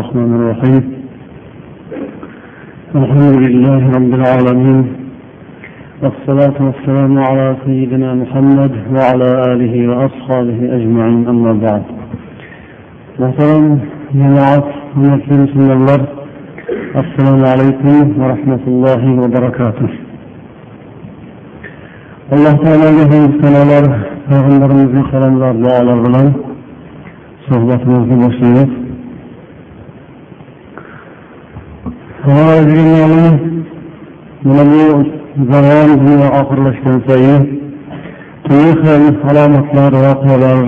الرحمن الرحيم. الحمد لله رب العالمين. والصلاة والسلام على سيدنا محمد وعلى آله وأصحابه أجمعين. أما بعد. محترم جماعة مسلم سنة الله السلام عليكم ورحمة الله وبركاته. alloh hamd sanolar payg'ambarimizga salomlar duolar bilan suhbatimizni boshlaymiz mana bu zamon dunyo oxirlashgan sayin turli xil alomatlar voqealar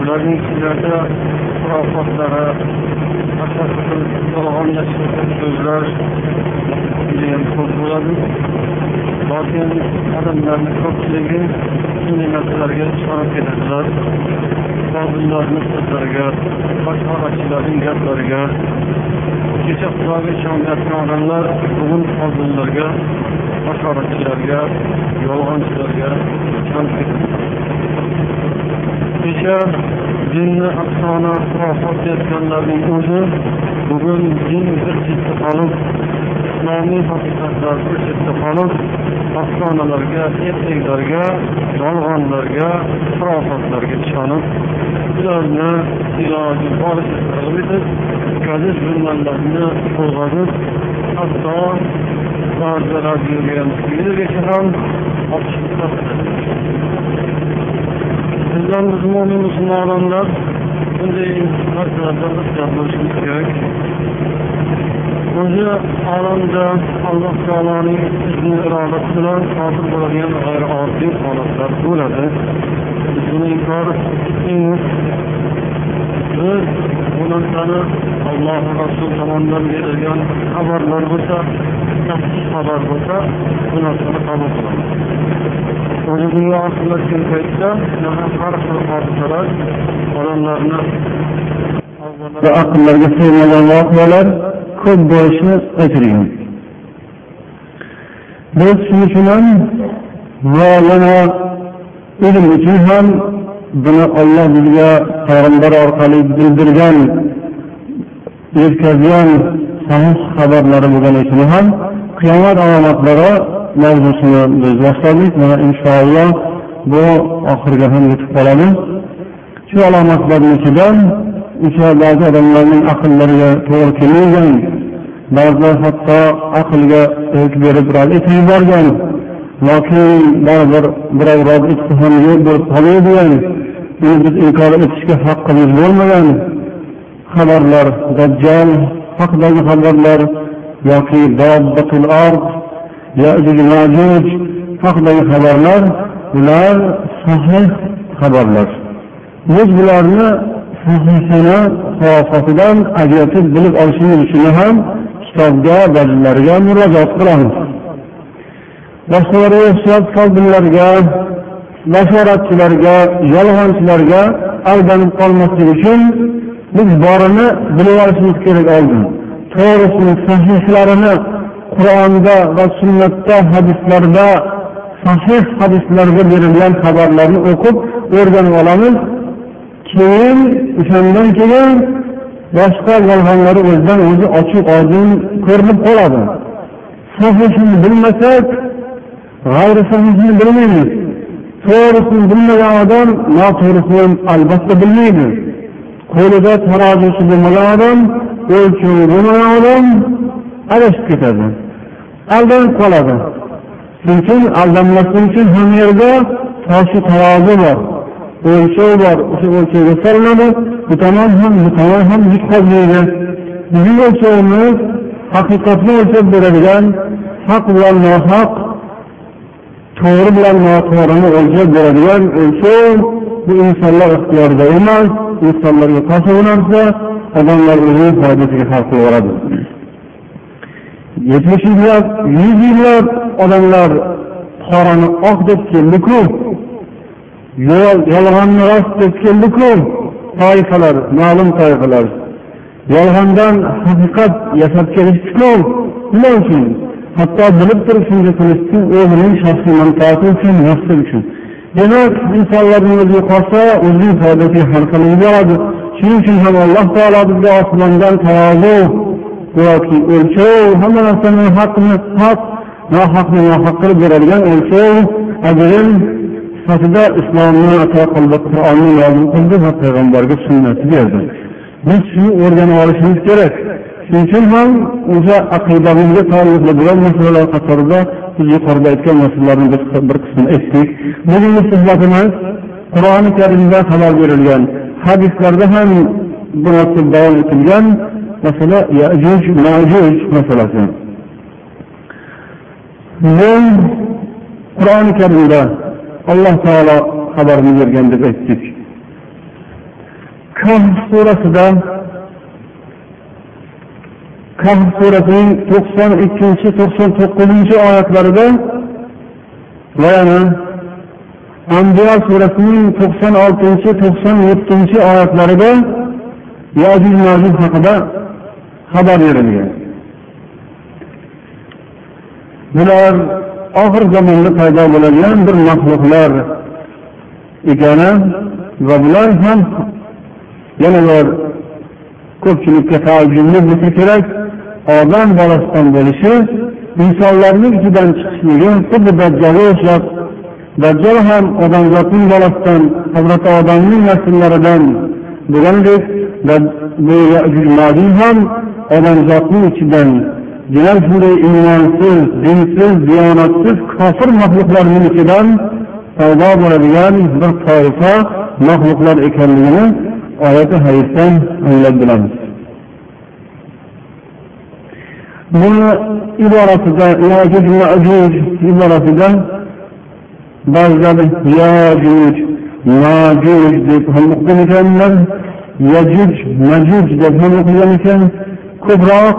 ularning ichlarida xurofotlari yolg'onlashgan so'zlar judayam ko'p bo'ladi. Lokin odamlarni ko'pchiligi shunday narsalarga ishonib ketadilar fozillarni so'zlariga bashoratchilarning gaplariga kecha xudoga ishonayotgan odamlar bugun fozillarga bashoratchilarga yolg'onchilarga ishonib ketadi. Kecha dinni afsona xurofot deyotganlarning o'zi bugun din bir chetda qolib islomiy haqiqatlarni chetda qolib afsonalarga ertaklarga yolg'onlarga xurofotlarga ishonib ularni iloji boricha targ'ib etib gazet jurnallarni qo'zg'atib hatto ba'zi radioga televizorgacha ham bizdan biz mo'min musulmon odamlar bunday narsalardan ehtiyot bo'lishimiz kerak. O'zi olamda alloh taoloning izni irodasi bilan sodir bo'ladigan g'ayrioddiy holatlar bo'ladi. Buni inkor etmaymiz biz bu narsani alloh rasul tomonidan berilgan xabarlar bo'lsa xabar bo'lsa bu narsani qabul qilamiz. O'zi dunyo oxirlashgan paytda har xil hodisalar odamlarni va aqllarga sig'magan voqealar ko'p bo'lishini aytilgan. Biz shuning uchun ham va yana ilm uchun ham buni olloh bizga payg'ambar orqali bildirgan yetkazgan sahih xabarlari bo'lgani uchun ham qiyomat alomatlari mavzusini biz boshladik mana inshaalloh bu oxiriga ham yetib qolamiz. Shu alomatlarni ichidan o'sha ba'zi odamlarning aqllariga to'g'ri kelmagan ba'zilar hatto aqlga erk berib rad etib yuborgan lokin baribir birov rad etsa ham yo'q bo'lib qoladigan uni biz inkor etishga haqqimiz bo'lmagan xabarlar dajjal haqidagi xabarlar yoki dobbatul ard yajuj majuj haqidagi xabarlar bular sahih xabarlar. Biz bularni sahihini xurofatidan ajratib bilib olishimiz uchun ham kitobga dalillarga murojaat qilamiz. Boshqalarga o'xshab folbinlarga bashoratchilarga yolg'onchilarga aldanib qolmaslik uchun biz borini bilib olishimiz kerak oldin. To'g'risini sahihlarini qur'onda va sunnatda hadislarda sahih hadislarga berilgan xabarlarni o'qib o'rganib olamiz. Keyin o'shandan keyin boshqa yolg'onlari o'zidan o'zi ochiq oydin ko'rinib qoladi. Sahihini bilmasak g'ayri sahihini bilmaymiz. To'g'risini bilmagan odam noto'g'risini albatta bilmaydi. Qo'lida tarozisi bo'lmagan odam o'lchovi bo'lmagan odam adashib ketadi aldanib qoladi. Shuning uchun aldanmaslik uchun ham yerda toshi tarozi bor. O'lchov bor o'sha o'lchovga solinadi bu tomon ham bu tomon ham yutqazmaydi bizning o'lchovimiz haqiqatni o'lchab beradigan haq bilan nohaq to'g'ri bilan noto'g'rini o'lchab beradigan o'lchov bu insonlar ixtiyorida emas insonlarga qarshi bu narsa odamlar o'zini foydasiga hal qilaveradi yetmish yillab yuz yillab odamlar qorani oq deb keldiku yolg'onni rost deb keldiku toifalar ma'lum toifalar. Yolg'ondan haqiqat yasab kelishdiku nima uchun? Hatto bilib turib shunday qilishdi o'zining shaxsiy manfaati uchun nafsi uchun. Demak insonlarni o'ziga qolsa o'zining foydasiga hal qilib yuboradi shuning uchun ham alloh taolo bizga osmondan tarozi yoki o'lchov hamma narsani haqni haq nohaqni nohaq qilib beradigan o'lchov ajrim sifatida islomni ato qildi qur'onni nozil qildi va payg'ambarga sunnatni berdi. Biz shuni o'rganib olishimiz kerak. Shuning uchun ham o'sha aqidamizga taalluqli bo'lgan masalalar qatorida biz yuqorida aytgan masalalarni biz bir qismini aytdik. Bugungi suhbatimiz qur'oni karimda xabar berilgan hadislarda ham bu narsa davom etilgan masala yajuj majuj masalasi. Bu qur'oni karimda alloh taolo xabarini bergan deb aytdik kahf surasida kahf surasining to'qson ikkinchi to'qson to'qqizinchi oyatlarida va yana ambiyo surasining to'qson oltinchi to'qson yettinchi oyatlarida yajuj majuj haqida xabar berilgan bular oxir zamonda paydo bo'ladigan bir maxluqlar ekani va bular ham yana bir ko'pchilikka taajjubli bo'lsa kerak odam bolasidan bo'lishi insonlarning ichidan chiqishligi xuddi dajjolga o'xshab dajjol ham odamzodning bolasidan hazrati odamning nasllaridan bo'lgandek bu ham odamzodning ichidan demak shunday iymonsiz dinsiz diyonatsiz kofir maxluqlarning ichidan paydo bo'ladigan bir toifa maxluqlar ekanligini oyati hadisdan anglab bilamiz buni iborasida yajuj majuj iborasida ba'zilar yajuj majuj deb ham o'qigan ekanlar yajuj majuj deb ham o'qigan ekan ko'proq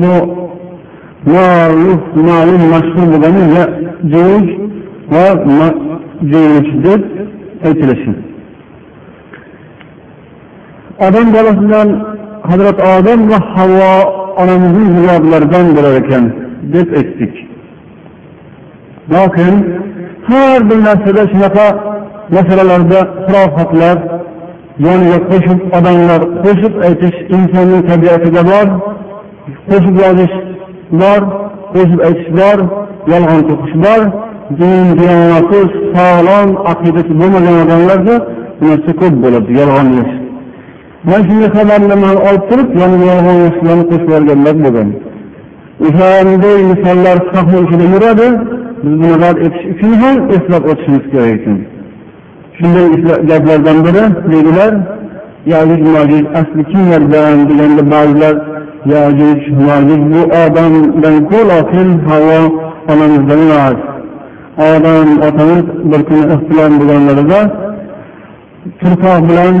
bu ma'ruf ma'lum mashhur bo'lgani yajuj va majuj deb aytilishi odam bolasidan hazrat odam va havo onamizning zurriyotlaridan bo'lar ekan deb aytdik lokin har bir narsada shunaqa masalalarda xurofatlar yoniga qo'shib odamlar qo'shib aytish insonning tabiatida bor qo'shib yozish bor qo'shib aytish bor yolg'on to'qish bor din diyonati sog'lom aqidasi bo'lmagan odamlarda bu narsa ko'p bo'ladi yolg'onlash. Mana shunday xabarlarni olib turib yoniga yolg'on narsalarni qo'shib yuborganlar bo'lgan. O'shanday misollar sahna ichida yuradi biz buni rad etish uchun ham eslab o'tishimiz kerak ekan. Shunday gaplardan biri dedilar yajuj majuj bilan deganda ba'zilar yajuj majuj bu odamdan-ku lokin havo onamizdan emas. Odam otamiz bir kuni ixtilom bo'lganlarida turpoq bilan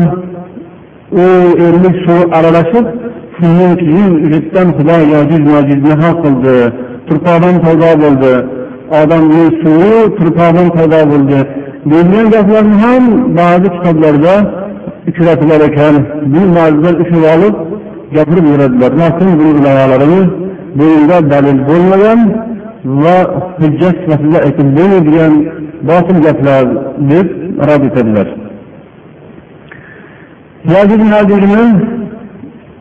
u ellik suv aralashib shundan keyin uyatdan xudo yojuj majujni hal qildi. Turpoqdan paydo bo'ldi. Odamni suvi turpoqdan paydo bo'ldi. Deyilgan gaplarni ham ba'zi kitoblarda uchratilar ekan. Bu ba'zilar ushlab olib gapirib yuradilar. Lokin buni ulamolarimiz bunga dalil bo'lmagan va hujjat sifatida aytib bo'lmaydigan botil gaplar deb rad etadilar.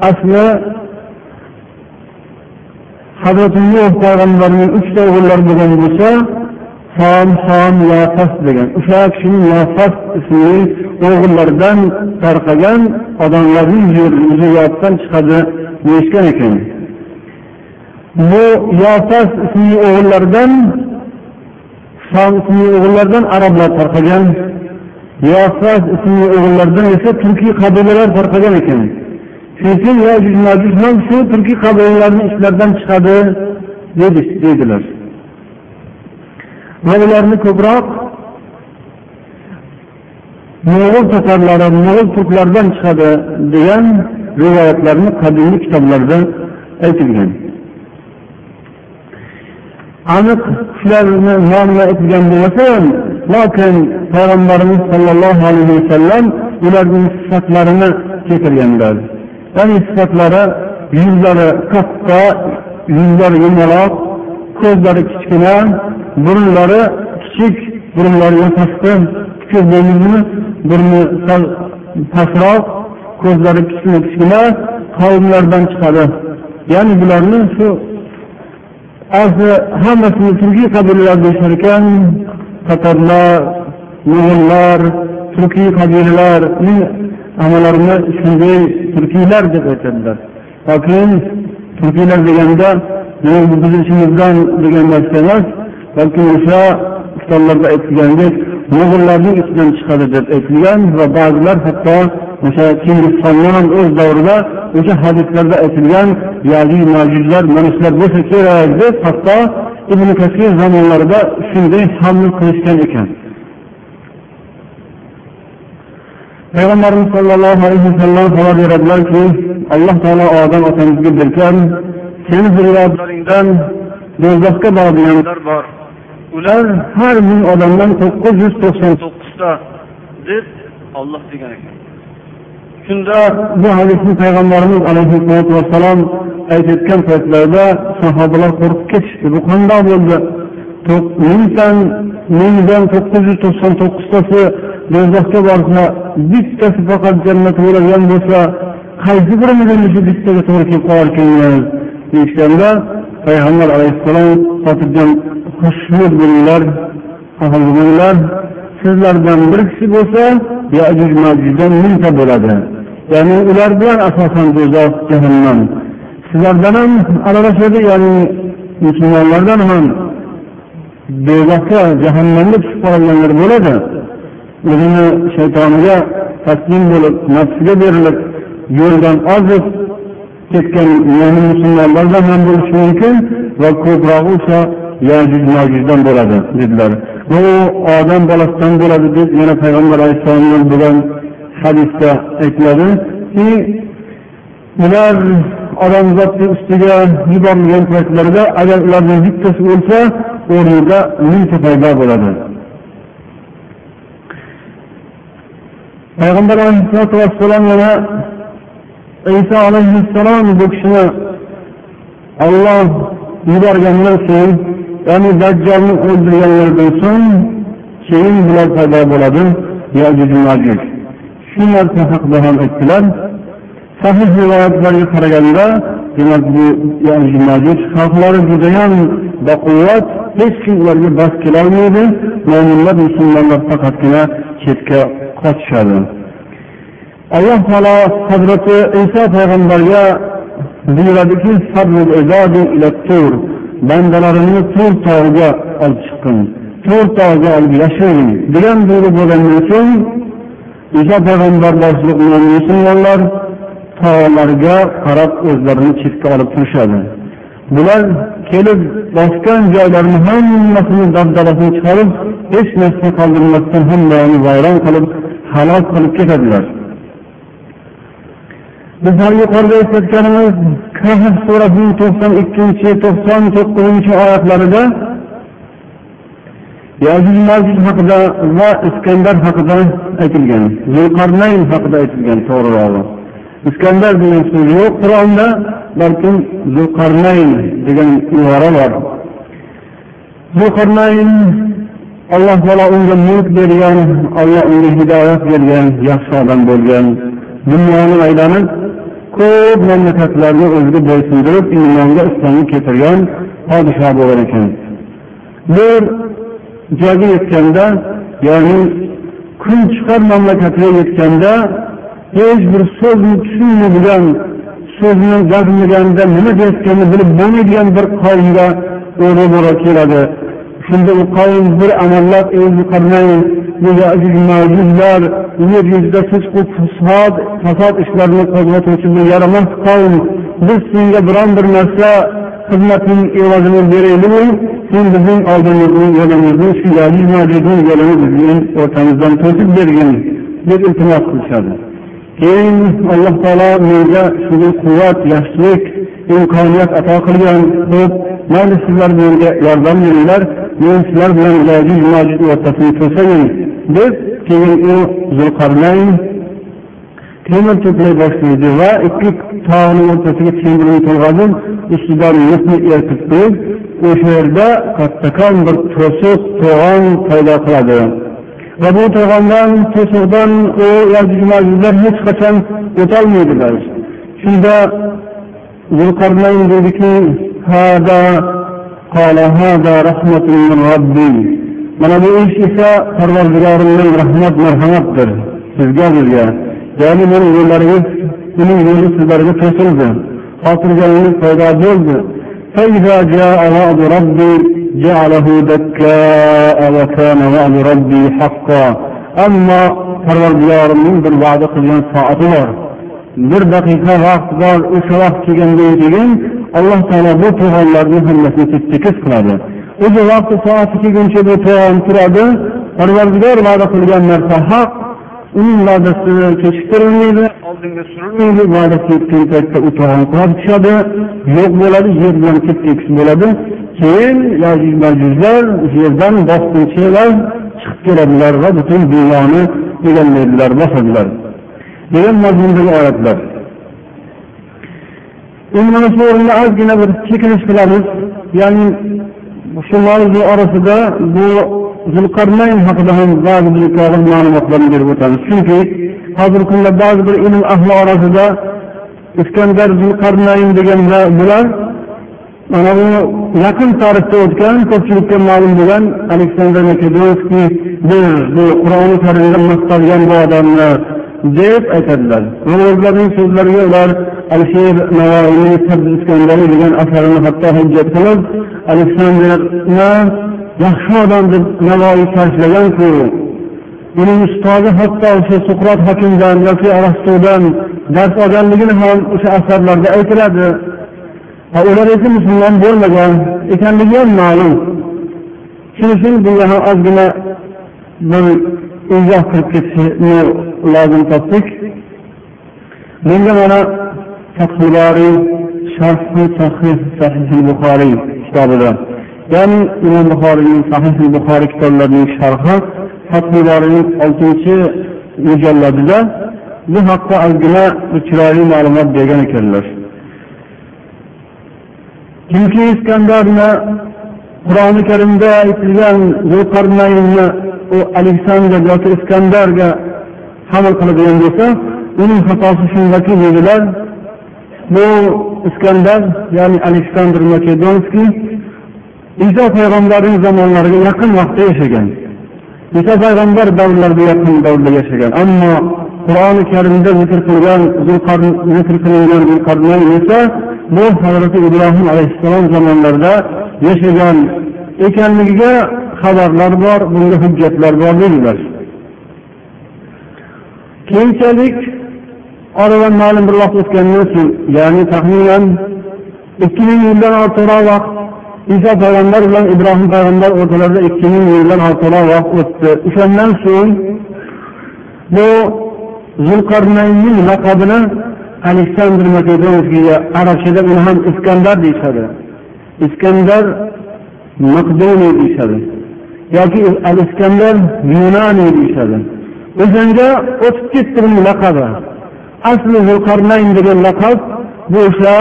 Asli hazrati nuh payg'ambarning uchta o'g'illari bo'lgan bo'lsa som xon yafas degan. O'sha kishining yafas ismli o'g'illaridan tarqagan odamlarning zurriyatidan chiqadi deyishgan ekan. Bu yafas ismli o'g'illaridan som ismli o'g'illardan arablar tarqagan yafas ismli o'g'illardan esa turkiy qabilalar tarqagan ekan. Shuning uchun shu turkiy qabilalarni ichlaridan chiqadi deydilar va ularni ko'proq mo'g'ul tatarlari mo'g'ul turklardan chiqadi degan rivoyatlarni qadimiy kitoblarda aytilgan aniq shularni nomini aytilgan bo'lmasa ham lokin payg'ambarimiz sollallohu alayhi vasallam ularning sifatlarini keltirganlar ya'ni sifatlari yuzlari katta yuzlari yumaloq ko'zlari kichkina burunlari kichik burunlariga pastda ko'z deymizmi burni sal pastroq ko'zlari kichkina kichkina qavmlardan chiqadi. Ya'ni bularni shu asli hammasini turkiy qabilalar deyishar ekan. Tatarlar mo'g'ullar turkiy qabilalarni amalarini shunday turkiylar deb aytadilar. Yoki turkiylar deganda bizni ichimizdan degan narsa emas. Balki o'sha kitoblarda aytilgandek mo'g'ullarning ichidan chiqadi deb aytilgan va ba'zilar hatto o'sha chingizxonni ham o'z davrida o'sha hadislarda aytilgan ya'ni majujlar mana shular bo'lsa kerak deb hatto ibn kasir zamonlarida shunday haml qilishgan ekan. Payg'ambarimiz sollallohu alayhi vasallam xabar beradilarki alloh taolo odam otamizga bergan seni zurriyotlaringdan do'zaxga boradiganlar bor. Ular har ming odamdan to'qqiz yuz to'qson to'qqizta deb olloh degan ekan. Shunda bu hadisni payg'ambarimiz alayhisalotu vassalom aytayotgan paytlarida sahobalar qo'rqib ketishdi. Bu qandoq bo'ldi? Mingdan mingdan to'qqiz yuz to'qson to'qqiztasi do'zaxga borsa bittasi faqat jannatga bo'ladigan bo'lsa qaysi birimiz endi shu bittaga to'g'ri kelib qolarkanmiz deyishganda payg'ambar alayhissalom xotirjam xushnud bo'linglar bo'linglar sizlardan bir kishi bo'lsa yajuj majujdan mingta bo'ladi. Ya'ni ular bilan asosan do'zax jahannam. Sizlardan ham aralashadi ya'ni musulmonlardan ham. Do'zaxga jahannamga tushib qolganlar bo'ladi. O'zini shaytoniga taslim bo'lib nafsiga berilib yo'ldan ozib ketgan mo'min musulmonlardan ham bo'lishi mumkin va ko'prog'i o'sha yajuj majujdan bo'ladi dedilar. Bu odam bolasidan bo'ladi deb yana payg'ambar alayhissalomdan bo'lgan hadisda aytiladiki ular odamzodni ustiga yuborilgan paytlarida agar ularning bittasi o'lsa o'rnida mingta paydo bo'ladi. Payg'ambar alayhissalotu vassalom yana iso alayhissalom bu kishini olloh yuborgandan so'ng ya'ni dajjolni o'ldirganlaridan so'ng keyin bular paydo bo'ladi yajuj majuj shu narsa haqida ham aytdilar sahih rivoyatlarga qaraganda demak bu yajuj majuj xalqlari judayam baquvvat hech kim ularga bas kelolmaydi mo'minlar musulmonlar faqatgina chetga qochishadi alloh taolo hazrati iso payg'ambarga buyuradiki bandalarini to'rt tog'ga olib chiqqin. To'rt tog'ga olib yashirin degan buyruq bo'lgandan so'ng o'sha payg'ambarlar musulmonlar tog'larga qarab o'zlarini chetga olib turishadi. Bular kelib bosgan joylarini hammasini dabdalasini chiqarib hech narsa qoldirmasdan hammasini vayron qilib halok qilib ketadilar. Biz har yuqorida eslatganimiz kahf surasining to'qson ikkinchi to'qson to'qqizinchi oyatlarida yajuj haqida va iskandar haqida aytilgan zulqarnayn haqida aytilgan to'g'rirog'i iskandar degan so'z yo'q qur'onda balkim zulqarnayn degan ibora bor. Zulqarnayn alloh taolo unga mulk bergan alloh unga hidoyat bergan yaxshi odam bo'lgan dunyoni aylanib ko'p mamlakatlarni o'ziga bo'ysundirib iymonga islomga keltirgan podsho bo'lgan ekan. Bir joyga yetganda ya'ni kun chiqar mamlakatiga yetganda hech bir so'zni tushunmaydigan so'zni gapirmaganda nima deyayotganini bilib bo'lmaydigan bir qavmga o'ra bo'ra keladi. Shunda u qavm bir amallab nega aziz mavjudlar yer yuzida fisqu fasod fasod ishlarini qo'zg'atuvchi bu yaramas qavm biz senga biron bir narsa xizmatning evazini berayliku sen bizning oldimizni yo'limizni shu majudning yo'lini bizning o'rtamizdan to'sib bergin. Deb iltimos qilishadi. Keyin alloh taolo menga shunday quvvat yaxshilik imkoniyat ato qilgan deb mayli sizlar menga yordam beringlar men sizlar bilan o'rtasini to'sayin deb keyin u zulqarnayn temir to'play boshlaydi va ikki tog'ni o'rtasiga temirni to'lg'azib ustidan yukni ertib qo'yib o'sha yerda kattakon bir to'siq to'g'on paydo qiladi. va bu to'g'ondan to'siqdan u yajuj majudlar hech qachon o'tolmaydilar shunda zulqarnayn dediki hada qola hada rahmatun min robbi mana bu ish esa parvardigorimdan rahmat marhamatdir. Sizga bizga ya'ni meni yo'llaringiz uning yo'li sizlarga to'sildi. Xotirjamlik paydo bo'ldi. فإذا جاء وعد ربي جعله دكاء وكان وعد ربي حقا أما parvardigorimning bir va'da qilgan soati bor bir daqiqa vaqt bor o'sha vaqt kelgandan keyin alloh taolo bu to'g'onlarni hammasini tekis qiladi o'sha vaqti soati kelguncha bu to'g'on turadi parvardigor va'da qilgan narsa haq uning va'dasi kechiktirilmaydi oldinga surilmaydi va'dasi yetgan paytda u to'g'on qulab tushadi yo'q bo'ladi yer bilan tep tekis bo'ladi. Keyin yajuj majujlar yerdan bosqinchilar chiqib keladilar va butun dunyoni egallaydilar bosadilar. Degan mazmundagi oyatlar. Endi mana shu o'rinda ozgina bir chekinish qilamiz ya'ni shu mavzu orasida bu zulqarnayn haqida ham ba'zi bir og'iz ma'lumotlarni berib o'tamiz. Chunki hozirgi kunda ba'zi bir ilm ahli orasida iskandar zulqarnayn deganlar bular mana bu yaqin tarixda o'tgan ko'pchilikka ma'lum bo'lgan aleksandr makedonskiydir bu qur'oni karimda maqtalgan bu odamni deb aytadilar. O'zlarining so'zlariga ular alisher navoiyning sabzi iskandariy degan asarini hatto hujjat qilib aleksandrni yaxshi odam deb navoiy ta'riflaganku uning ustozi hatto o'sha suqrot hakimdan yoki arastudan dars olganligini ham o'sha asarlarda aytiladi ular esa musulmon bo'lmagan ekanligi ham ma'lum shuning uchun bunga ham ozgina bir izoh qilib ketishni lozim topdik bunga mana sahih sahih buxoriy kitobida ya'ni imom buxoriyning sahih buxoriy kitoblarining sharhi fathul boriyning oltinchi mujalladida bu haqda ozgina chiroyli ma'lumot bergan ekanlar chunki iskandarni qur'oni karimda aytilgan zulqarnaynni u aleksandr yoki iskandarga hamil qiladigan bo'lsa uning xatosi shundaki dedilar bu iskandar ya'ni aleksandr makedonskiy iso payg'ambarning zamonlariga yaqin vaqtda yashagan iso payg'ambar davrlarida yaqin davrda yashagan ammo qur'oni karimda zikr qilgan zikr qilingan zulqarnayn esa bu hazrati ibrohim alayhissalom zamonlarida yashagan ekanligiga xabarlar bor bunga hujjatlar bor dedilar keyinchalik oradan ma'lum bir vaqt o'tgandan so'ng ya'ni taxminan ikki ming yildan ortiqroq vaqt iso payg'ambar bilan ibrohim payg'ambar o'rtalarida ikki ming yildan ortiqroq vaqt o'tdi. O'shandan so'ng bu zulqarnaynning laqabini aleksandr makedonskiyga arabchada uni ham iskandar deyishadi. Iskandar maqdoniy deyishadi. Yoki al iskandar yunaniy deyishadi. O'shanga o'tib ketdi buning laqabi asli zulqarnayn degan laqab bu o'sha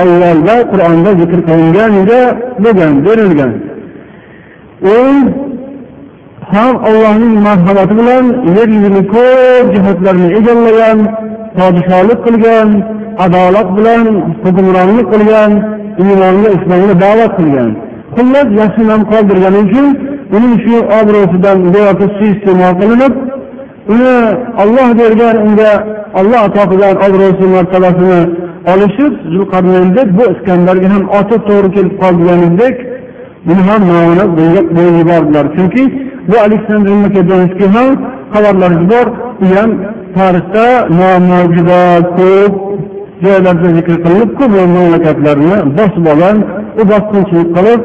avvalda qur'onda zikr qilingan edi degan berilgan. U ham allohning marhamati bilan yer yuzini ko'p jihatlarni egallagan podshohlik qilgan adolat bilan hukmronlik qilgan iymonga islomga da'vat qilgan. Xullas yaxshi nom qoldirgani uchun uning shu obro'sidan go'yoki suiiste'mol qilinib uni olloh bergan unga olloh ato qilgan obro'si martabasini olishib zulqarnaynda bu iskandarga ham oti to'g'ri kelib qolganidek buni ham nomini qo'yib yubordilar chunki bu aleksandr makedonskiy ham xabarlarimiz bor u ham tarixda muammo juda ko'p joylarda zikr qilinib ko'p mamlakatlarni bosib olgan u bosqinchilik qilib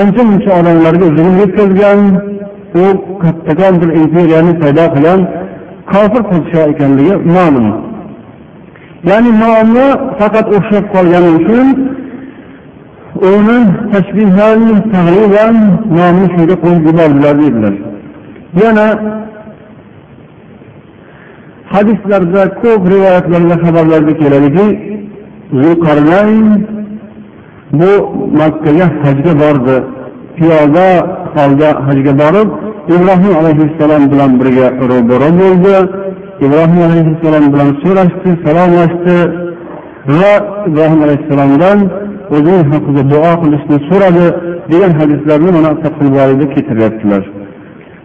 ancha muncha odamlarga zulm yetkazgan u kattakon bir imperiyani paydo qilgan kofir podsho ekanligi ma'lum ya'ni nomi faqat o'xshab qolgani uchun uni tashbihan tag'liban nomini shunga qo'yib yubordilar deydilar. Yana hadislarda ko'p rivoyatlarda xabarlarda keladiki zulqarnayn bu makkaga hajga bordi. Piyoda holda hajga borib ibrohim alayhissalom bilan birga ro'baro bo'ldi. Ibrohim alayhissalom bilan so'rashdi salomlashdi va ibrohim alayhissalomdan o'zining haqida duo qilishni so'radi degan hadislarni mana fathulboriyda keltiryaptilar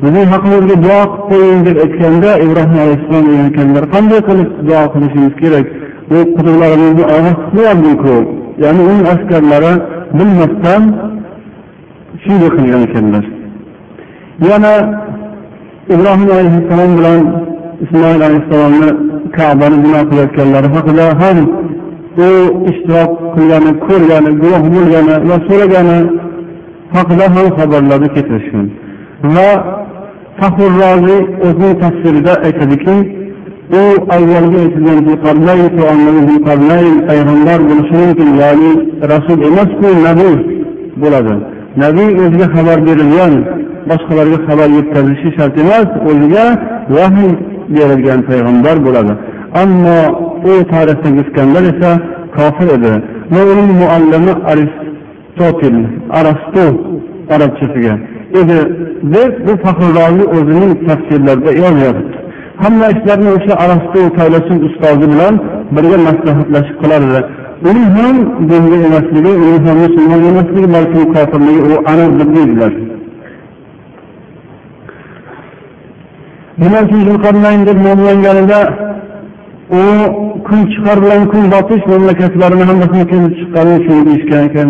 bizning haqimizga duo qilib qo'ying deb aytganda ibrohim alayhissalom degan ekanlar qanday qilib duo qilishimiz kerak bu quduqlarimizni og'iz qilyapmiku ya'ni uning askarlari bilmasdan shunday qilgan ekanlar yana ibrohim alayhissalom bilan ismoil alayhissalomni kabani bino qilayotganlari haqida ham u ishtirok qilgani ko'rgani guvoh bo'lgani va so'ragani haqida ham xabarlarni keltirishgan va faxurroziy o'zining tafsirida aytadiki u avvalgi aytilgan payg'ambar bo'lishi mumkin ya'ni rasul emasku nabiy bo'ladi. Nabiy o'ziga xabar berilgan boshqalarga xabar yetkazishi shart emas o'ziga vahiy berilgan payg'ambar bo'ladi. Ammo u tarixdagi iskandar esa kofir edi. Va uning muallimi aristotel arastu arabchasiga edi. Deb bu faxrroziy o'zining tafsirlarida yozyapti hamma ishlarni o'sha arastu faylasuf ustozi bilan birga maslahatlashib qilardi uning ham dinga emasligi uning ham musulmon emasligi balki kofirligi u aniq bilmaydilar demak zulqarnayn deb nomlanganida u kun chiqar bilan kun botish mamlakatlarini hammasini kelib chiqqani uchun deyishgan ekan.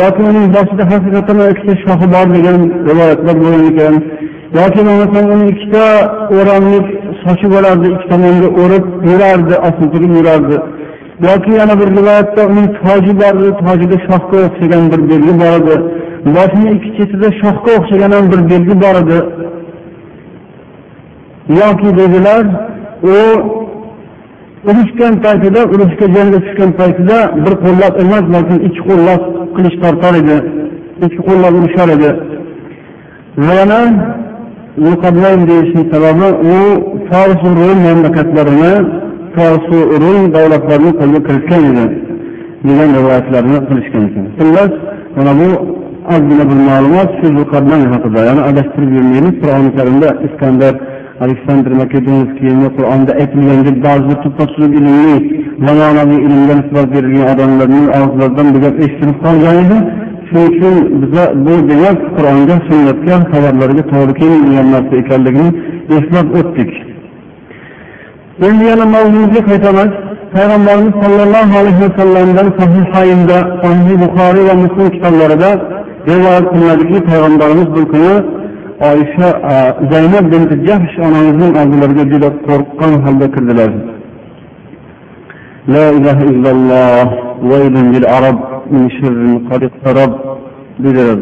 Yoki uning boshida haqiqatdan ikkita shoxi bor degan rivoyatlar bo'lgan ekan. Yoki bo'lmasam uni ikkita o'ramlik sochi bo'lardi ikki tomonga o'rib yurardi osiltirib yurardi. Yoki yana bir rivoyatda uning toji bor edi tojida shoxga o'xshagan bir belgi bor edi. Boshini ikki chetida shoxga o'xshagan ham bir belgi bor edi. Yoki dedilar u urushgan paytida urushga jangga tushgan paytida bir qo'llab emas balki ikki qo'llab qilich tortar edi ikki qo'llab urishar edi. Va yana zulqadlayn deyishni sababi u forsu rum mamlakatlarini forsu rum davlatlarini qo'lga kiritgan edi degan rivoyatlarni qilishgan ekan. Xullas mana bu ozgina bir ma'lumot shu haqida ya'ni adashtirib yurmaymiz qur'oni karimda iskandar aleksandr makedonskiyni qur'onda aytilgandek ba'zi tupatsuq ilmli zamonaviy ilmga nisbat berilgan odamlarning og'zlaridan bu gap eshitilib qolgan edi. Shuning uchun biza bu demak qur'onga sunnatga xabarlarga to'g'ri kelmagan narsa ekanligini eslab o'tdik. Endi yana mavzuga qaytamiz payg'ambarimiz sollallohu alayhi vasallamdan sahihaynda sahih buxoriy va muslim kitoblarida rivoyat qilinadiki payg'ambarimiz bir kuni oysha zaynab bin jahsh onamizning oldilariga juda qo'rqqan holda kirdilar. La ilaha illalloh vaylun lil arab min shirrin qad iqtarab dedilar.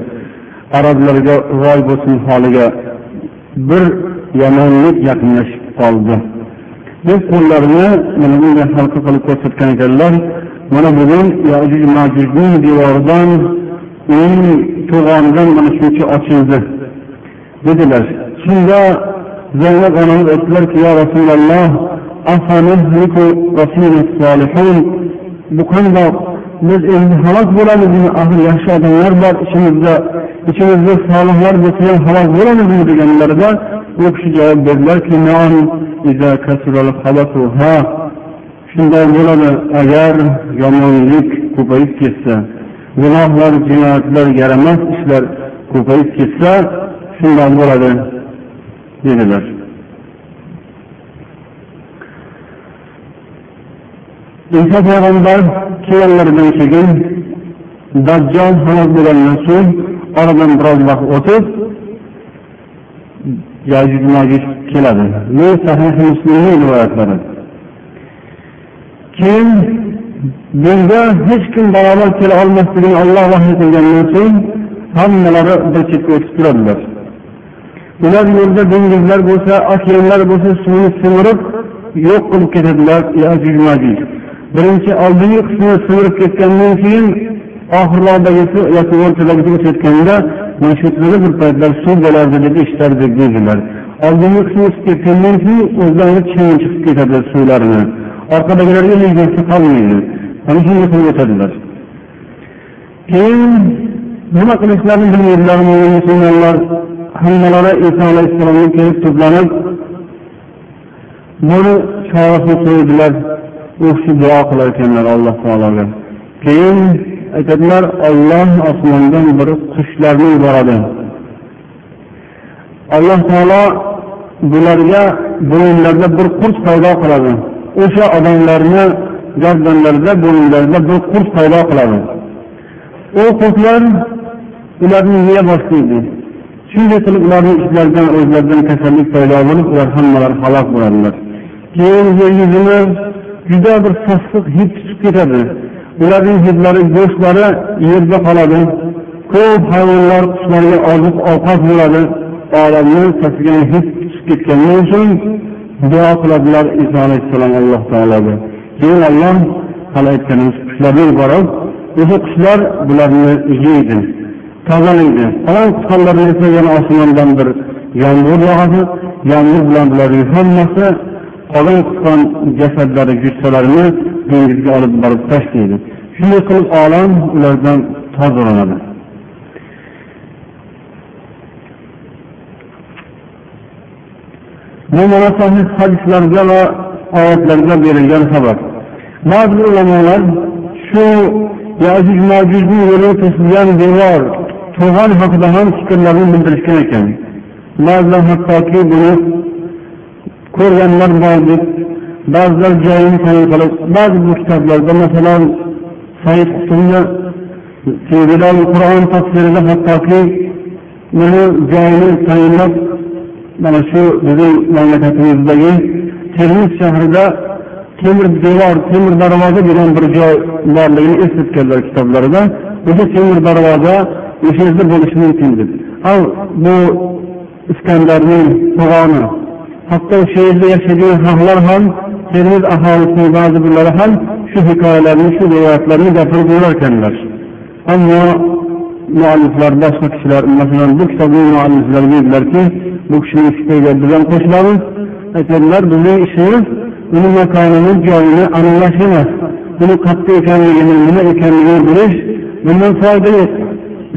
Arablarga voy bo'lsin holiga bir yomonlik yaqinlashib qoldi. Deb qo'llarini mana bunday halqa qilib ko'rsatgan ekanlar mana bugun yojuj majujning devoridan eng to'g'onidan mana shuncha ochildi. Dedilar shunda zaynab onamiz aytdilarki yo rasululloh bu qandoq biz endi halok bo'lamizmi axir yaxshi odamlar bor ichimizda ichimizda solihlar bo'lsa ham halok bo'lamizmi deganlarida u kishi javob berdilarki shunday bo'ladi agar yomonlik ko'payib ketsa gunohlar jinoyatlar yaramas ishlar ko'payib ketsa shundoq bo'ladi dedilar iso payg'ambar kelganlaridan keyin dajjol halok bo'lgandan so'ng oradan biroz vaqt o'tib yajuj majuj keladi bu sahih muslimning rivoyatlari keyin bunga hech kim barobar kela olmasligini olloh vahiy qilgandan so'ng hammalari bir chetga o'tib turadilar ular yo'lda dengizlar bo'lsa okeanlar bo'lsa suvni simirib yo'q qilib ketadilar birinchi oldingi qismini simirib ketgandan keyin oxirlardagisi yoki o'rtadagisi o'tayotganda mana shu yerda bir paytlar suv bo'lardi deb eshitardik deydilar oldingi qismi o'tib ketgandan keyin o'zlarini keyin chiqib ketadi suvlarini. Orqadagilarga yegisi qolmaydi. Mana shunday qilib o'tadilar. Keyin nima qilishlarini bilmaydilar musulmonlar? Hammalari iso alayhissalomga kelib to'planib buni chorasini qo'ydilar. U kishi duo qilar ekanlar alloh taologa. Keyin aytadilar olloh osmondan bir qushlarni yuboradi. Alloh taolo bularga bo'yinlarida bir qurs paydo qiladi. O'sha odamlarni gardanlarida bo'yinlarida bir qurs paydo qiladi. U qurtlar ularni yeya boshlaydi. Shunday qilib ularni ichlaridan o'zlaridan kasallik paydo bo'lib ular hammalari halok bo'ladilar. Keyin yer yuzini juda bir sassiq hid tutib ketadi. Ularning hidlari go'shtlari yerda qoladi. Ko'p hayvonlar qushlarga oziq ovqat bo'ladi. Olamni sasigan hid tutib ketgani uchun duo qiladilar iso alayhissalom alloh taologa. Keyin olloh hali aytganimiz qushlarga yuborib o'sha qushlar bularni yeydi. Tozalaydi falon qisqonlarni esa yana osmondan bir yomg'ir yog'adi. Yomg'ir bilan bularning hammasi qolgan qisqon jasadlari jussalarini dengizga olib borib tashlaydi shunday qilib olam ulardan tozalanadi. Bu mana sahih hadislarga va oyatlarga berilgan xabar. Ba'zi ulamolar shu yajuj majujning yo'lini to'silgan devor to'g'on haqida ham fikrlarini bildirishgan ekan. Ba'zilar hattoki buni ko'rganlar bor deb ba'zilar joyini tayin qilib ba'zi bu kitoblarda masalan said qutbni qur'on tafsirida hattoki buni joyini tayinlab mana shu bizning mamlakatimizdagi termiz shahrida temir devor temir darvoza degan bir joy borligini eslatganlar kitoblarida o'sha temir darvoza yerda bo'lishi mumkin deb al bu iskandarning to'g'oni hatto o'sha yerda yashagan xalqlar ham termiz aholisining ba'zi birlari ham shu hikoyalarni shu rivoyatlarni gapirib yurar ekanlar ammo mualliflar boshqa kishilar masalan bu kitobning mualliflari deydilarki bu kishining fikriga biz ham qo'shilamiz aytadilar bizning ishimiz uni makonini joyini aniqlash emas buni qayerda ekanligini nima ekanligini bundan foyda yo'q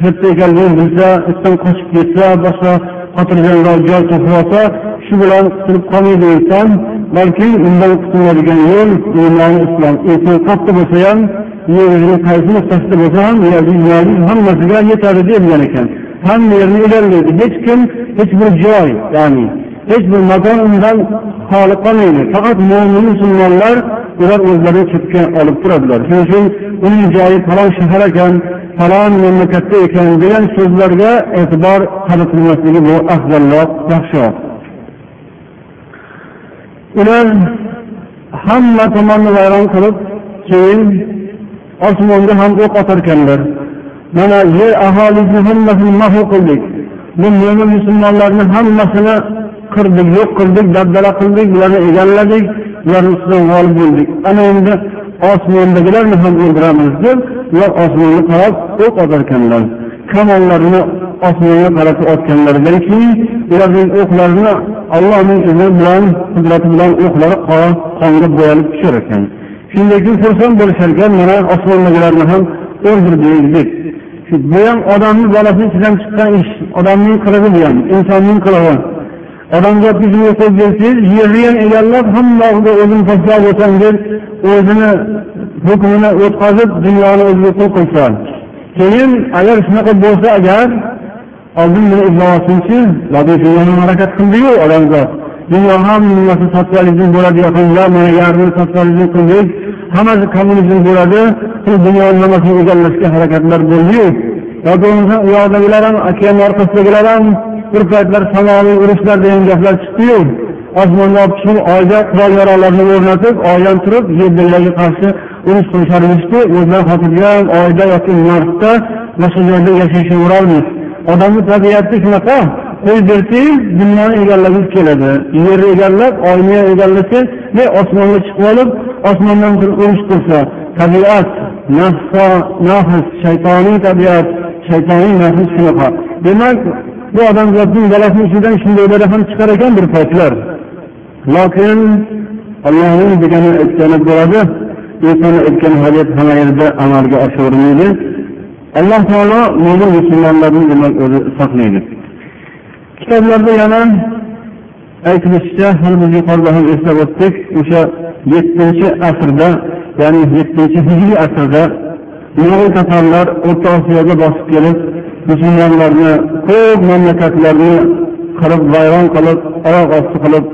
shu yerda ekanligini bilsa ertadan qochib ketsa boshqa xotirjamroq joy topib olsa shu bilan qutulib qolmaydi inson balki undan qutuladigan yo'l iymoni islom inson qayerda bo'lsa ham yerini qaysi nuqtasida bo'lsa ham hammasiga yetadi deyilgan ekan hamma yerni egallaydi hech kim hech bir joy ya'ni hech bir makon undan xoli qolmaydi. Faqat mo'min musulmonlar ular o'zlarini chetga olib turadilar. Shuning uchun uning joyi falon shahar ekan falon mamlakatda ekan degan so'zlarga e'tibor qaratilmasligi bu afzalroq yaxshiroq ular hamma tomonni vayron qilib keyin osmonga ham o'q otarkanlar. Mana yer aholisini hammasini mahv qildik. Bu mo'min musulmonlarni hammasini qirdik yo'q qildik dabdala qildik ularni egalladik ularni ustidan g'olib bo'ldik. Ana endi osmondagilarni ham o'ldiramiz deb ular osmonni qarab o'q otarkanlar. Kamonlarini osmonga qaratib otganlaridan keyin ularning o'qlarini allohning izni bilan qudrati bilan o'qlari qonga bo'yalib tushar ekan. Shundan keyin xursand bo'lishar ekan mana osmondagilarni ham o'ldirdik deb. Bu ham odamni bolasi ichidan chiqqan ish odamning qilig'i bu ham insonning qilig'i odamga yuzini qo'yib bersangiz yerni ham egallab hammasiga o'zini tashlab o'tasan o'zini hukmini o'tkazib dunyoni o'ziga qul qilsin keyin agar shunaqa bo'lsa agar oldin buni izlab olsinchi harakat qildiyu odamzod dunyo hammasi sotsializm bo'ladi yaqinda mana yarmini sotsializm qildik hammasi kommunizm bo'ladi dunyoni hammasini egallashga harakatlar bo'ldiyu. Yoki bo'lmasa u yoqdagilar ham okean orqasidagilar ham bir paytlar samoviy urushlar degan gaplar chiqdiyu. Osmonga olib chiqib oyga qurol yarog'larni o'rnatib oydan turib yerdagilarga qarshi urush qilishar edishdi o'zlari xotirjam oyda yoki marsda boshqa joyda yashashaverolmaydi odamni tabiati shunaqa qo'yib bersangiz dunyoni egallagisi keladi. Yerni egallab oyni egallasa ne osmonga chiqib olib osmondan turib urush qilsa tabiat nafs shaytoniy tabiat shaytoniy nafs shunaqa. Demak bu odamzodning bolasini ichidan shundaylar ham chiqar ekan bir paytlar. Lokin allohning degani aytgani bo'ladi insonni aytgan hojat hamma yerda amalga oshavermaydi alloh taolo mo'min musulmonlarni demak o'zi saqlaydi. Kitoblarda yana aytilishicha hali biz yuqorida ham eslab o'tdik o'sha yettinchi asrda ya'ni yettinchi hijriy asrda mo'g'ul tatarlar o'rta osiyoga bosib kelib musulmonlarni ko'p mamlakatlarni qirib vayron qilib oyoq osti qilib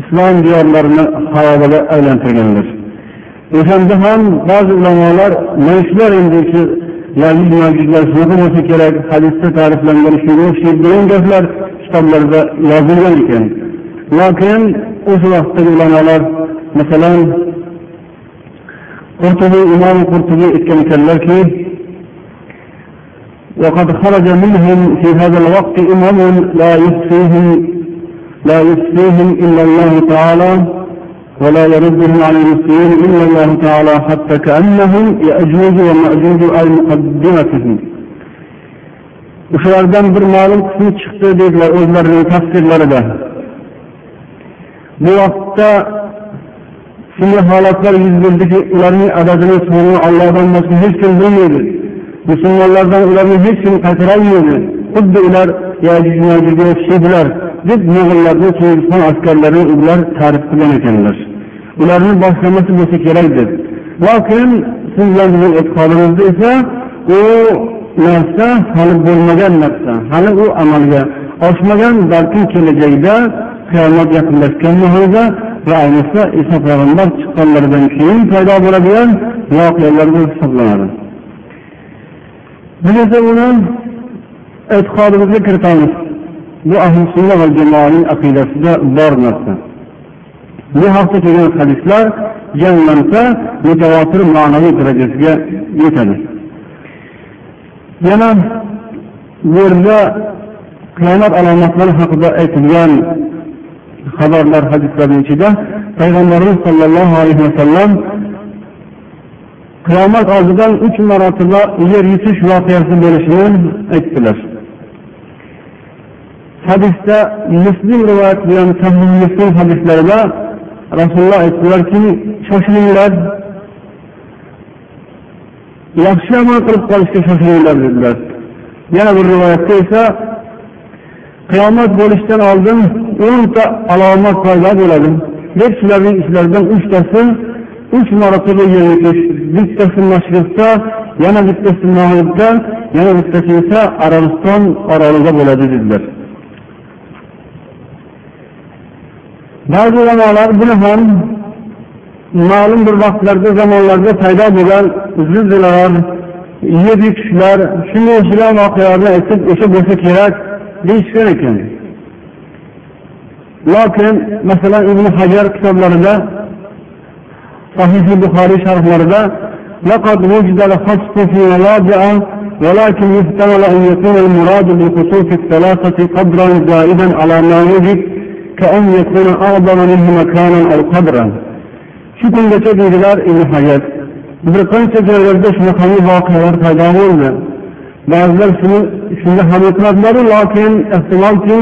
islom diyorlarini harobaga aylantirganlar. O'shanda ham ba'zi ulamolar mana shular endi shu yajuj majujlar shunaqa bo'lsa kerak hadisda ta'riflangan shunga o'xshaydi degan gaplar kitoblarda yozilgan ekan. Lokin o'sha vaqtdagi ulamolar masalan qurtubiy imom qurtubiy aytgan ekanlarki وقد خرج منهم في هذا الوقت أمم لا يخفيهم لا يخفيهم إلا الله تعالى ولا يردهم على المسلمين إلا الله تعالى حتى كأنهم يأجوج ومأجوج أي مقدمتهم o'shalardan bir ma'lum qismi chiqdi dedilar o'zlarining tafsirlarida bu vaqtda shunday holatlar yuz berdiki ularning adadini sonini ollohdan boshqa hech kim bilmaydi musulmonlardan ularni hech kim qaytarolmaydi. Xuddi ular o'xshaydilar deb mo'g'illarni chingizxon askarlarini ular ta'rif qilgan ekanlar. Ularni boshlamasi bo'lsa kerak deb. Lokin siz bilan bizning e'tiqodimizda esa u narsa hali bo'lmagan narsa. Hali u amalga oshmagan balkim kelajakda qiyomat yaqinlashgan mahalda va ayniqsa iso payg'ambar chiqqanlaridan keyin paydo bo'ladigan voqealar hisoblanadi. Biz esa uni e'tiqodimizga kiritamiz. Bu ahli sunna va jamoaning aqidasida bor narsa. Bu haqda kelgan hadislar jamlansa mutavotir ma'naviy darajasiga yetadi. Yana bu yerda qiyomat alomatlari haqida aytilgan xabarlar hadislarni ichida payg'ambarimiz sollallohu alayhi vasallam qiyomat oldidan uch marotaba yer yutish voqeasi bo'lishini aytdilar hadisda muslim rivoyat bilan sahih muslim hadislarida rasululloh aytdilarki shoshilinglar yaxshi amal qilib qolishga shoshilinglar dedilar yana bir rivoyatda esa qiyomat bo'lishdan oldin o'nta alomat paydo bo'ladi deb shularning ishlaridan uchtasi uch marotaba yer yutish bittasi mashriqda yana bittasi mag'ribda yana bittasi esa arabiston orolida bo'ladi dedilar. Ba'zi ulamolar buni ham ma'lum bir vaqtlarda zamonlarda paydo bo'lgan zilzilalar yer yutishlar shunga o'xshagan voqealarni aytib o'sha bo'lsa kerak deyishgan ekan. Lokin masalan ibn hajar kitoblarida صحيح البخاري شرح مرضى لقد وجد الخصف في مواضع ولكن يحتمل أن يكون المراد بخصوص الثلاثة قدرا زائدا على ما وجد كأن يكون أعظم منه مكانا أو قبرا. شكرا لك دار ابن حجر. bir qancha joylarda shunaqa voqealar paydo bo'ldi ba'zilar shuni shunga ham o'tiradilaru lokin ehtimolki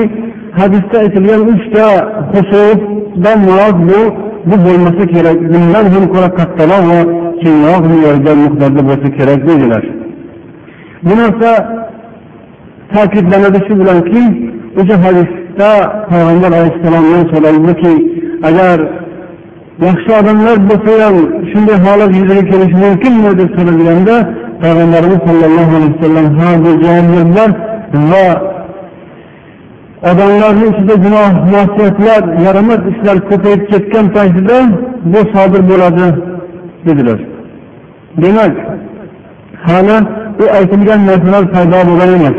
hadisda aytilgan uchta xusufdan mirod bu bu bo'lmasa kerak. Bundan ham ko'ra kattaroq va kengroq me'yorda miqdorda bo'lsa kerak dedilar. Bu narsa ta'kidlanadi shu bilanki o'sha hadisda payg'ambar alayhissalomdan so'raldiki agar yaxshi odamlar bo'lsa ham shunday holat yuzaga kelishi mumkinmi deb so'ralganda payg'ambarimiz sollallohu alayhi vasallam ha deb javob berdilar va odamlarni ichida gunoh masiyatlar yaramas ishlar ko'payib ketgan paytida bu sodir bo'ladi dedilar. Demak hali u aytilgan narsalar paydo bo'lgan emas.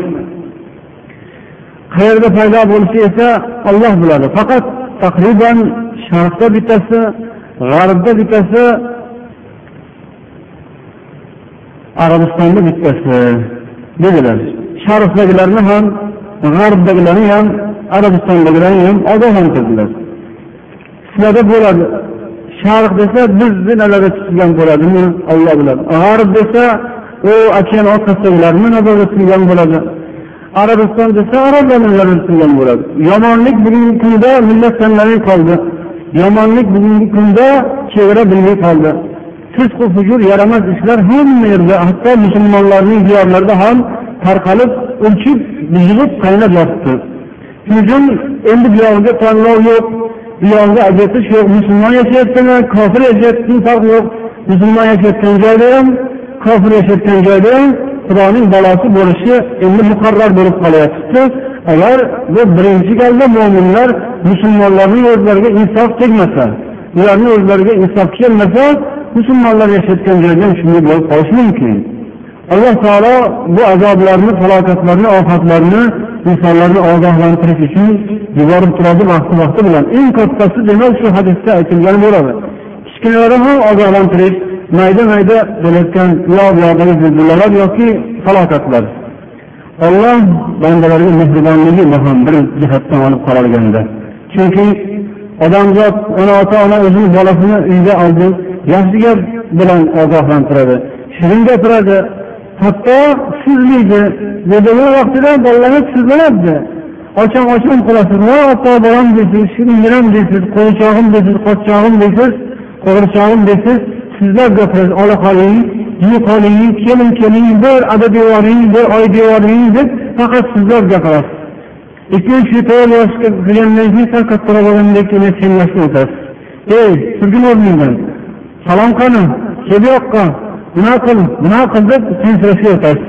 Qayerda paydo bo'lishi esa olloh biladi. Faqat taqriban sharqda bittasi g'arbda bittasi arabistonda bittasi dedilar. Sharqdagilarni ham g'arbdagilarni ham arabistondagilarni ham ogohlantirdilar sizlarda bo'ladi. Sharq desa bizni nazarda tutilgan bo'ladimi? Olloh biladi. G'arb desa u okean orqasidagilarni nazarda tutilgan bo'ladi. Arabiston desa arablarni tutilgan bo'ladi. Yomonlik bugungi kunda millat tanlamay qoldi. Yomonlik bugungi kunda chegara bilmay qoldi. Fisqu fujur yaramas ishlar hamma yerda hatto musulmonlarning diyorlarida ham tarqalib urchib yig'ib qaynab yotibdi. Shuning uchun endi buyog'iga tanlov yo'q buyog'iga ajratish yo'q musulmon yashayaptimi kofir yashayaptimi farq yo'q. Musulmon yashayotgan joyda ham kofir yashayotgan joyda ham xudoning balosi bo'lishi endi muqarrar bo'lib qolyapti. Agar bu birinchi galda mo'minlar musulmonlarning o'zlariga insof tegmasa ularni o'zlariga insof kelmasa musulmonlar yashayotgan joyda ham shunday bo'lib qolishi mumkin. Alloh taolo bu azoblarni falokatlarni ofatlarni insonlarni ogohlantirish uchun yuborib turadi vaqti vaqti bilan. Eng kattasi demak shu hadisda aytilgan bo'ladi. Kichkinalarni ham ogohlantirish mayda mayda bo'layotgan yo buyoqdagi zilzilalar yoki falokatlar. Olloh bandalarga mehribonligi ham bir jihatdan olib qaralganda. Chunki odamzod ona ota ona o'zini bolasini uyga oldi yaxshi gap bilan ogohlantiradi shirin gapiradi hatto sizlaydi bedana vaqtida bolalarni sizlanadi ocham ocham qilasiz voy ota bolam deysiz shiringinam deysiz qo'ychog'im deysiz qochchog'im deysiz qo'g'irchog'im deysiz sizlab gapirasiz ola qoling yi qoling kelin keling bir ada devoring bir oy devoring deb faqat sizlab gapirasiz. Ikki uch to'rt yoshga kirgandan keyin sal kattaroq bo'lgandan keyin senlashga o'tasiz. Ey turgin o'rningdan. Salom qani kel yoqqa nima qil nima qil deb sensirashga o'tasiz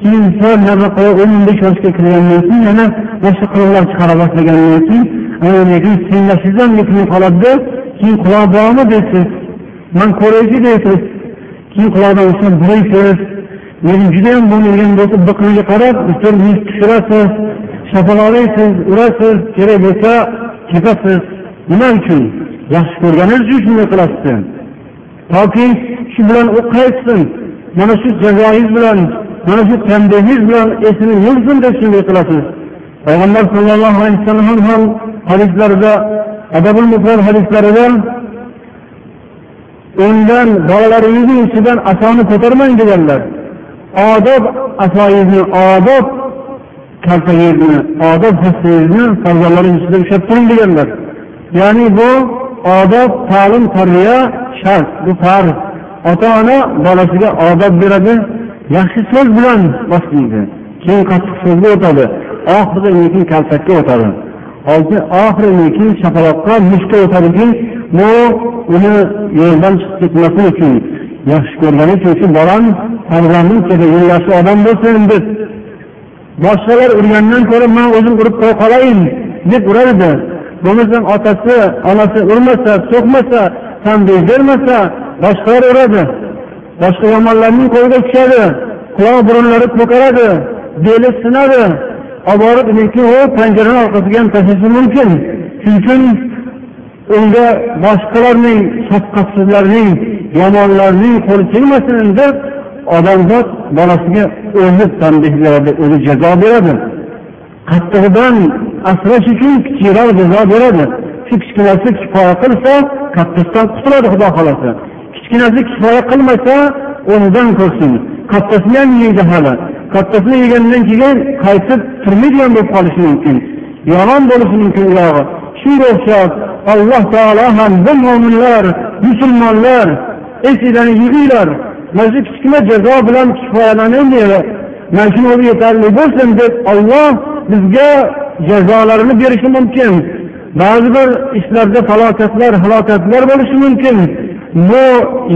keyin sal nariroqqa o'n o'n besh yoshga kirgandan keyin yana boshqa qiliqlar chiqara boshlagandan keyin keyin senlashingiz ham qoladida keyin quloq bormi deysiz man ko'raychi deysiz keyin quloqdan ushlab buraysiz lekin judayam bo'lmagan bo'lsa biqiniga qarab bir yuz tushirasiz shapaloqlaysiz urasiz kerak bo'lsa tepasiz nima uchun? Yaxshi ko'rganingiz uchun shunday qilasiz toki shu bilan u qaytsin mana shu jazoingiz bilan mana shu tanbehingiz bilan esini yursin deb shunday qilasiz. Payg'ambar sallallohu alayhi vasallam ham hadislarida adabul mufrad hadislarida undan bolalaringizni ichidan asoni ko'tarmang deganlar. Odob asoyingizni odob kaltangizni odob hassangizni farzandlaringiz ichida ushlab turing deganlar. Ya'ni bu odob ta'lim tarbiya shart bu farz. Ota ona bolasiga odob beradi yaxshi so'z bilan boshlaydi. Keyin qattiq so'zga o'tadi oxiri lekin kaltakka o'tadi. Oxiri lekin shapaloqqa mushtga o'tadiki bu uni yo'ldan chiqib ketmasin uchun yaxshi ko'rgani uchun shu bolam farzandim yaxshi odam bo'lsin deb. Boshqalar urgandan ko'ra man o'zim urib qo'ya qolayin deb uradi bo'lmasam otasi onasi urmasa so'kmasa ham bezdirmasa boshqalar uradi boshqa yomonlarning qo'liga tushadi quloq burunlari ko'karadi beli sinadi. Olib borib lekin u panjarani orqasiga ham tashlashi mumkin. Shuning uchun unga boshqalarning shafqatsizlarning yomonlarning qo'li tegmasin deb odamzod bolasiga o'zi tanbeh beradi o'zi jazo beradi. Qattig'idan asrash uchun kichikroq jazo beradi. Shu kichkinasi kifoya qilsa kattasidan qutuladi xudo xohlasa. Kichkinasi kifoya qilmasa o'rnidan ko'rsin. Kattasini ham yeydi hali. Kattasini yegandan keyin qaytib turmaydigan bo'lib qolishi mumkin. Yomon bo'lishi mumkin uyog'i shunga o'xshab alloh taolo ham bu mo'minlar musulmonlar esinglarni yig'inglar. Mana shu kichkina jazo bilan kifoyalanaylik mana shuni o'zi yetarli bo'lsin deb olloh bizga jazolarini berishi mumkin. Ba'zi bir ishlarda falokatlar halokatlar bo'lishi mumkin. Bu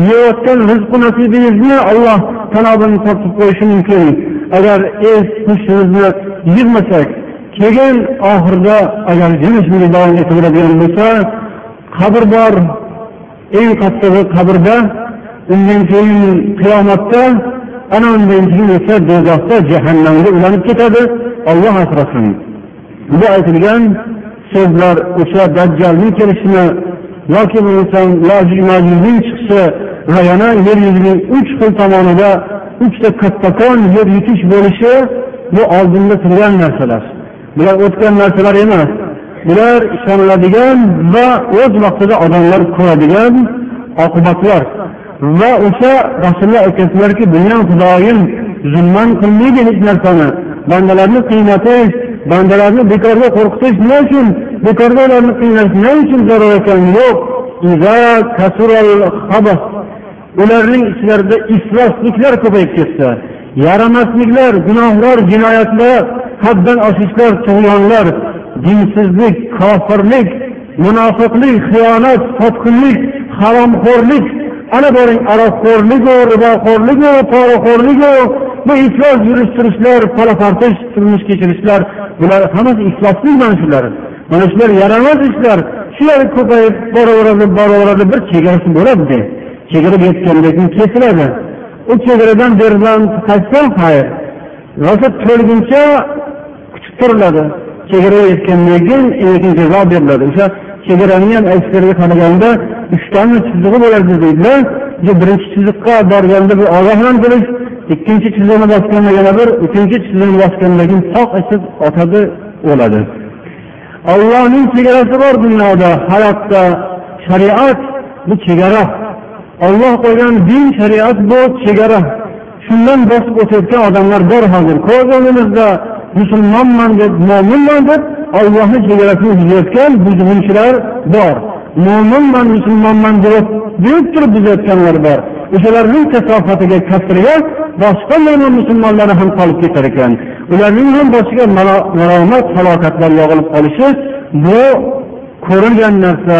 yeyotgan rizqu nasibingizni olloh tanobini tortib qo'yishi mumkin. Agar es hushimizni yig'masak keyin oxirida agar yana davom etaveradigan bo'lsa qabr bor. Eng qattig'i qabrda undan keyin qiyomatda ana undan keyin esa do'zaxda jahannamga ulanib ketadi. Olloh asrasin. Bu aytilgan so'zlar o'sha dajjalning kelishini yoki bo'lmasam majuzning chiqishi va yana yer yuzining uch xil tomonida uchta kattakon yer yutish bo'lishi bu oldinda turgan narsalar. Bular o'tgan narsalar emas. Bular ishoniladigan va o'z vaqtida odamlar ko'radigan oqibatlar. Va o'sha rasululloh aytyaptilarki buni xudoyim zulman qilmaydi hech narsani. Bandalarni qiynatish bandalarni bekorga qo'rqitish nima uchun? Bekorga ularni qiynash nima uchun zarur ekan? Yo'q. Ularning ichlarida iflosliklar ko'payib ketsa yaramasliklar gunohlar jinoyatlar haddan oshishlar tug'yonlar dinsizlik kofirlik munofiqlik xiyonat sotqinlik haromxo'rlik ana boring aroqxo'rligu riboxo'rligu poraxo'rligu bu iflos yurish turishlar palapartish turmush kechirishlar bular hammasi ifloslik mana shular mana shular yaramas ishlar. Shular ko'payib boraveradi boraveradi bir chegarasi bo'ladida chegara yetgandan keyin kesiladi. U chegaradan beridan qaytsa xayr? Rosa to'lguncha kutib turiladi. Chegara yetgandan keyin keyin jazo beriladi. O'sha chegarani ham ekspertga qaraganda uchtami chizig'i bo'ladi deydilar. Birinchi chiziqqa borganda bir ogohlantirish ikkinchi chiziqni bosganda yana bir uchinchi chiziqni bosganda keyin toq etib otadi o'ladi. Ollohning chegarasi bor dunyoda hayotda shariat bu chegara. Olloh qo'ygan din shariat bu chegara. Shundan bosib o'tayotgan odamlar bor hozir. Ko'z o'ngimizda musulmonman deb mo'minman deb ollohni chegarasini buzayotgan buzg'unchilar bor. Mo'minman musulmonman deb deb turib buzayotganlar bor. O'shalarning kasofatiga kasriga boshqa mo'min musulmonlari ham qolib ketar ekan. Ularning ham boshiga malomat falokatlar yog'ilib qolishi bu ko'rilgan narsa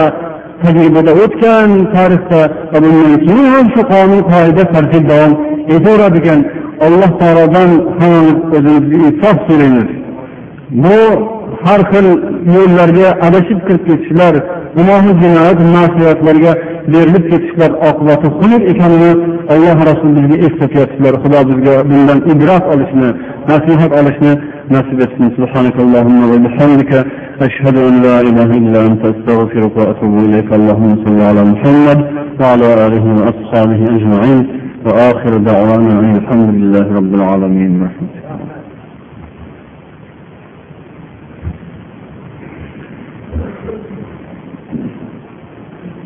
tajribada o'tgan tarixda va bundan keyin ham shu qonun qoida tartib davom etaveradi ekan alloh taolodan hammamiz o'zimizga insof so'raymiz. Bu har xil yo'llarga adashib kirib ketishlar gunohi jinoyat masiyatlarga berilib ketishlar oqibati xunuk ekanini alloh rasuli bizga eslatyaptilar xudo bizga bundan ibrat olishni nasihat olishni nasib etsin سبحانك اللهم وبحمدك أشهد أن لا إله إلا أنت أستغفرك وأتوب إليك اللهم صل على محمد وعلى آله وأصحابه أجمعين وآخر دعوانا أن الحمد لله رب العالمين